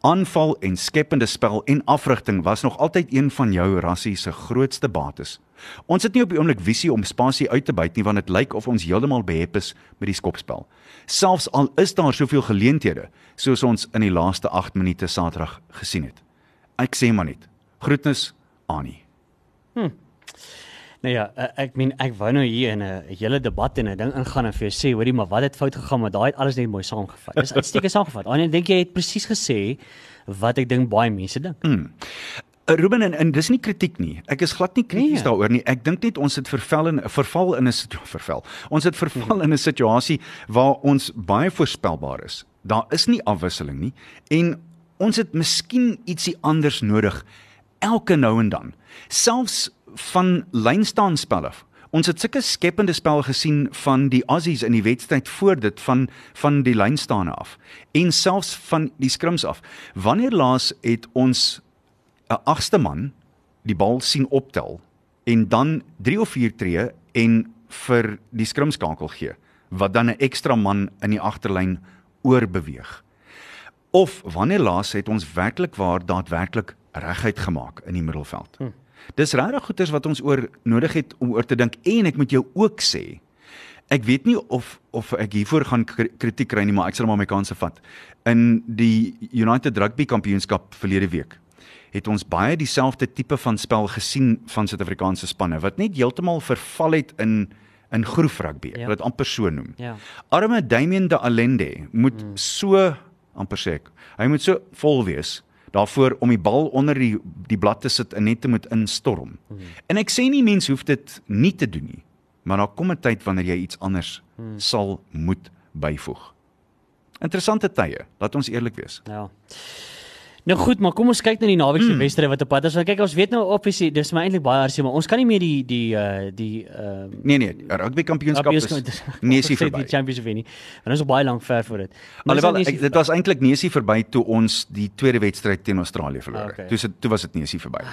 Speaker 2: Aanval en skepende spel en afrigting was nog altyd een van jou rassie se grootste bates. Ons het nie op die oomblik visie om spasie uit te byt nie want dit lyk of ons heeltemal behep is met die skopspel. Selfs al is daar soveel geleenthede soos ons in die laaste 8 minute Saterdag gesien het. Ek sê maar net, groetnis Annie.
Speaker 1: Nou ja, eh, ek meen ek wou nou hier in 'n hele debat en 'n ding ingaan en vir jou sê, hoorie, maar wat het fout gegaan met daai het alles net mooi saamgevat. Dis uitstekend saamgevat. Anie, dink jy het presies gesê wat ek dink baie mense dink.
Speaker 2: Mm. Uh, Ruben en, en dis nie kritiek nie. Ek is glad nie krities
Speaker 1: Nee.
Speaker 2: daaroor nie. Ek dink net ons het verval in verval in 'n verval. Ons het verval in 'n situasie waar ons baie voorspelbaar is. Daar is nie afwisseling nie en ons het miskien ietsie anders nodig elke nou en dan. Selfs van lynstaanspel af. Ons het sulke skepende spel gesien van die Aussies in die wedstryd voor dit van van die lynstaane af en selfs van die skrims af. Wanneer laas het ons 'n agste man die bal sien optel en dan 3 of 4 tree en vir die skrimskakel gee wat dan 'n ekstra man in die agterlyn oorbeweeg. Of wanneer laas het ons werklik waar daadwerklik reguit gemaak in die middelveld. Hm. Dis regtig goeters wat ons oor nodig het om oor te dink en ek moet jou ook sê Ek weet nie of of ek hiervoor gaan kri- kritiek kry nie, maar ek sal maar my kanse vat. In die United Rugby Kampioenskap verlede week het ons baie dieselfde tipe van spel gesien van Suid-Afrikaanse spanne wat net heeltemal verval het in in groef rugby.
Speaker 1: Ja.
Speaker 2: dit amper so noem.
Speaker 1: Ja.
Speaker 2: Arme Damien de Allende moet mm. so amper sê ek, hy moet so vol wees daarvoor om die bal onder die die blad te sit en net te moet instorm. Mm. En ek sê nie mense hoef dit nie te doen nie, maar daar kom 'n tyd wanneer jy iets anders mm. sal moet byvoeg. Interessante tye, laat ons eerlik wees.
Speaker 1: Ja. Nou goed, maar kom ons kyk na die naweek se
Speaker 2: Mm.
Speaker 1: wedstryd wat op pad is. Want kyk, ons weet nou obviously dis maar eintlik baie hartseer, maar ons kan nie meer die die uh die ehm
Speaker 2: Nee nee, rugby kampioenskap is nesie
Speaker 1: Die
Speaker 2: verby.
Speaker 1: Championship wen nie. Want ons is baie lank ver voor dit.
Speaker 2: Alhoewel
Speaker 1: nou
Speaker 2: ek, dit was eintlik nesie verby toe ons die tweede wedstryd teen Australië verloor het.
Speaker 1: Okay.
Speaker 2: Toe toe was dit nesie verby.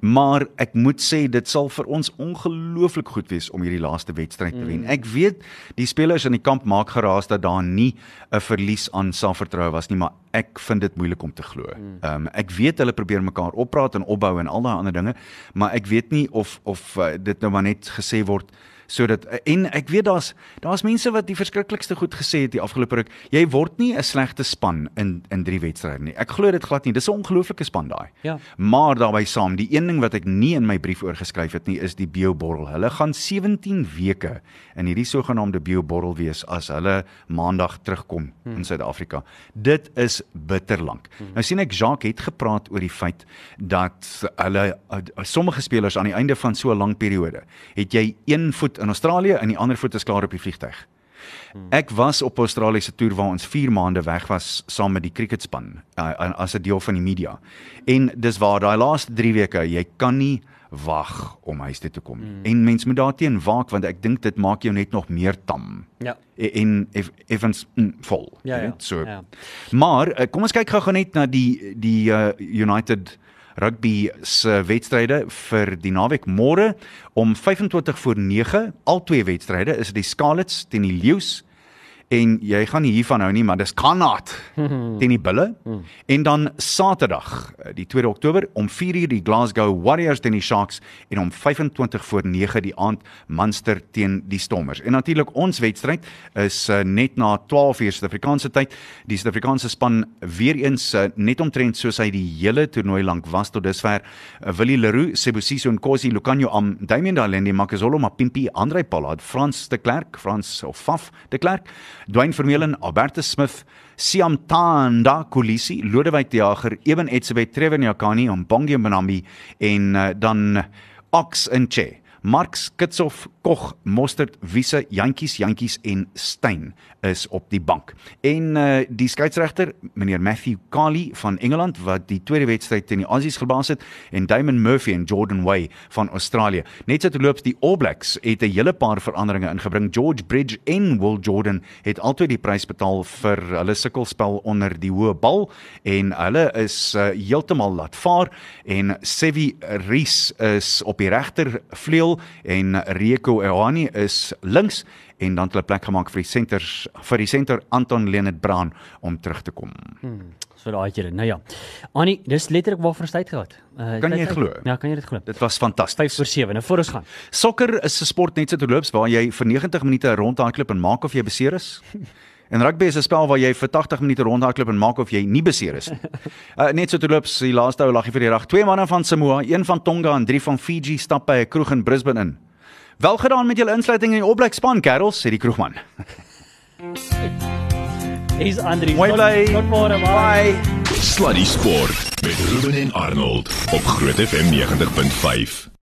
Speaker 2: Maar ek moet sê dit sal vir ons ongelooflik goed wees om hierdie laaste wedstryd te wen. Ek weet die spelers in die kamp maak geraas dat daar nie 'n verlies aan selfvertroue was nie, maar ek vind dit moeilik om te glo. Ehm um, ek weet hulle probeer mekaar oppraat en opbou en al daai ander dinge, maar ek weet nie of of uh, dit nou maar net gesê word sodat en ek weet daar's daar's mense wat die verskriklikste goed gesê het die afgelope ruk. Jy word nie 'n slegte span in in drie wedstryde nie. Ek glo dit glad nie. Dis 'n ongelooflike span daai.
Speaker 1: Ja.
Speaker 2: Maar daarbey saam, die een ding wat ek nie in my brief oorgeskryf het nie, is die bioborrel. Hulle gaan 17 weke in hierdie sogenaamde bioborrel wees as hulle maandag terugkom hmm. in Suid-Afrika. Dit is bitter lank. Hmm. Nou sien ek Jacques het gepraat oor die feit dat hulle sommige spelers aan die einde van so 'n lang periode, het jy een voet in Australië en die ander voet is klaar op die vliegtyg. Ek was op Australiese toer waar ons 4 maande weg was saam met die cricketspan uh, as 'n deel van die media. En dis waar daai laaste 3 weke, jy kan nie wag om huis toe te kom. Mm. En mens moet daarteen waak want ek dink dit maak jou net nog meer tam.
Speaker 1: Ja.
Speaker 2: En- En eff- effens mm, vol.
Speaker 1: Ja, ja.
Speaker 2: So.
Speaker 1: Ja.
Speaker 2: Maar uh, kom ons kyk gou-gou net na die die uh, United rugby se wedstryde vir die naweek. Môre om 25 voor 9 al twee wedstryde is dit die Scarlets teen die Leeu's en jy gaan nie hiervan hou nie maar dis Connacht teen die Bulle. En dan Saterdag eh, die 2 Oktober om 4uur die Glasgow Warriors teen die Sharks en om 25 voor 9 die aand Munster teen die Stormers. En natuurlik ons wedstryd is uh, net na 12 uur Suid-Afrikaanse tyd. Die Suid-Afrikaanse span weer eens uh, net omtrent soos hy die hele toernooi lank was tot dusver. Uh, Willie Leroux, Sebusiso Nkosi, Lucanio Am, Damian Dalende, Makazolo Mapimpi, Andrei Pollard, Frans de Klerk, Frans of Faf de Klerk, Dwayne Vermeulen, Albertus Smith, Siam Tanda Kolisi, Lodewyk die Jager, Eben Etzebeth, Trevor Nyakani, Mbongi Mnambi en uh, dan Ox en Che. Marx, Kog, Mostert, Wiese, Jantjies, Jantjies en Steyn is op die bank. En uh die skeieregter, meneer Matthew Kali van Engeland wat die tweede wedstryd teen die Aussies gebaas het en Damon Murphy en Jordan Way van Australië. Net so te loop die All Blacks het 'n hele paar veranderinge ingebring. George Bridge en Will Jordan het altyd die prys betaal vir hulle sukkelspel onder die hoë bal en hulle is uh, heeltemal laat vaar en Sevi Rees is op die regter vleuel en Rieko Ehani is links en dan het hulle plek gemaak vir die senters vir die senter Anton Leonard Brown om terug te kom.
Speaker 1: So daai keer. Nou ja. Annie, dis letterlik waarvoor ons tyd gehad. Uh,
Speaker 2: Kan jy glo?
Speaker 1: Ja, kan jy dit glo?
Speaker 2: Dit was fantasties.
Speaker 1: 5 voor 7. Nou voor ons gaan.
Speaker 2: Sokker is 'n sport net so te loops waar jy vir 90 minute rondhardloop en maak of jy beseer is. En rugby is 'n spel waar jy vir 80 minute rondhardloop en maak of jy nie beseer is nie. Uh, net so te loops, die laaste ou laggie vir die dag. Twee manne van Samoa, een van Tonga en drie van Fiji stap by 'n kroeg in Brisbane in. Wel gedaan met julle insluiting in die opblykspan, kerels, sê die kroegman.
Speaker 1: Hier's Andri.
Speaker 2: Mooi bly.
Speaker 1: Tot môre.
Speaker 2: Bye.
Speaker 4: Sluddy Sport met Ruben en Arnold op Groot FM 90.5.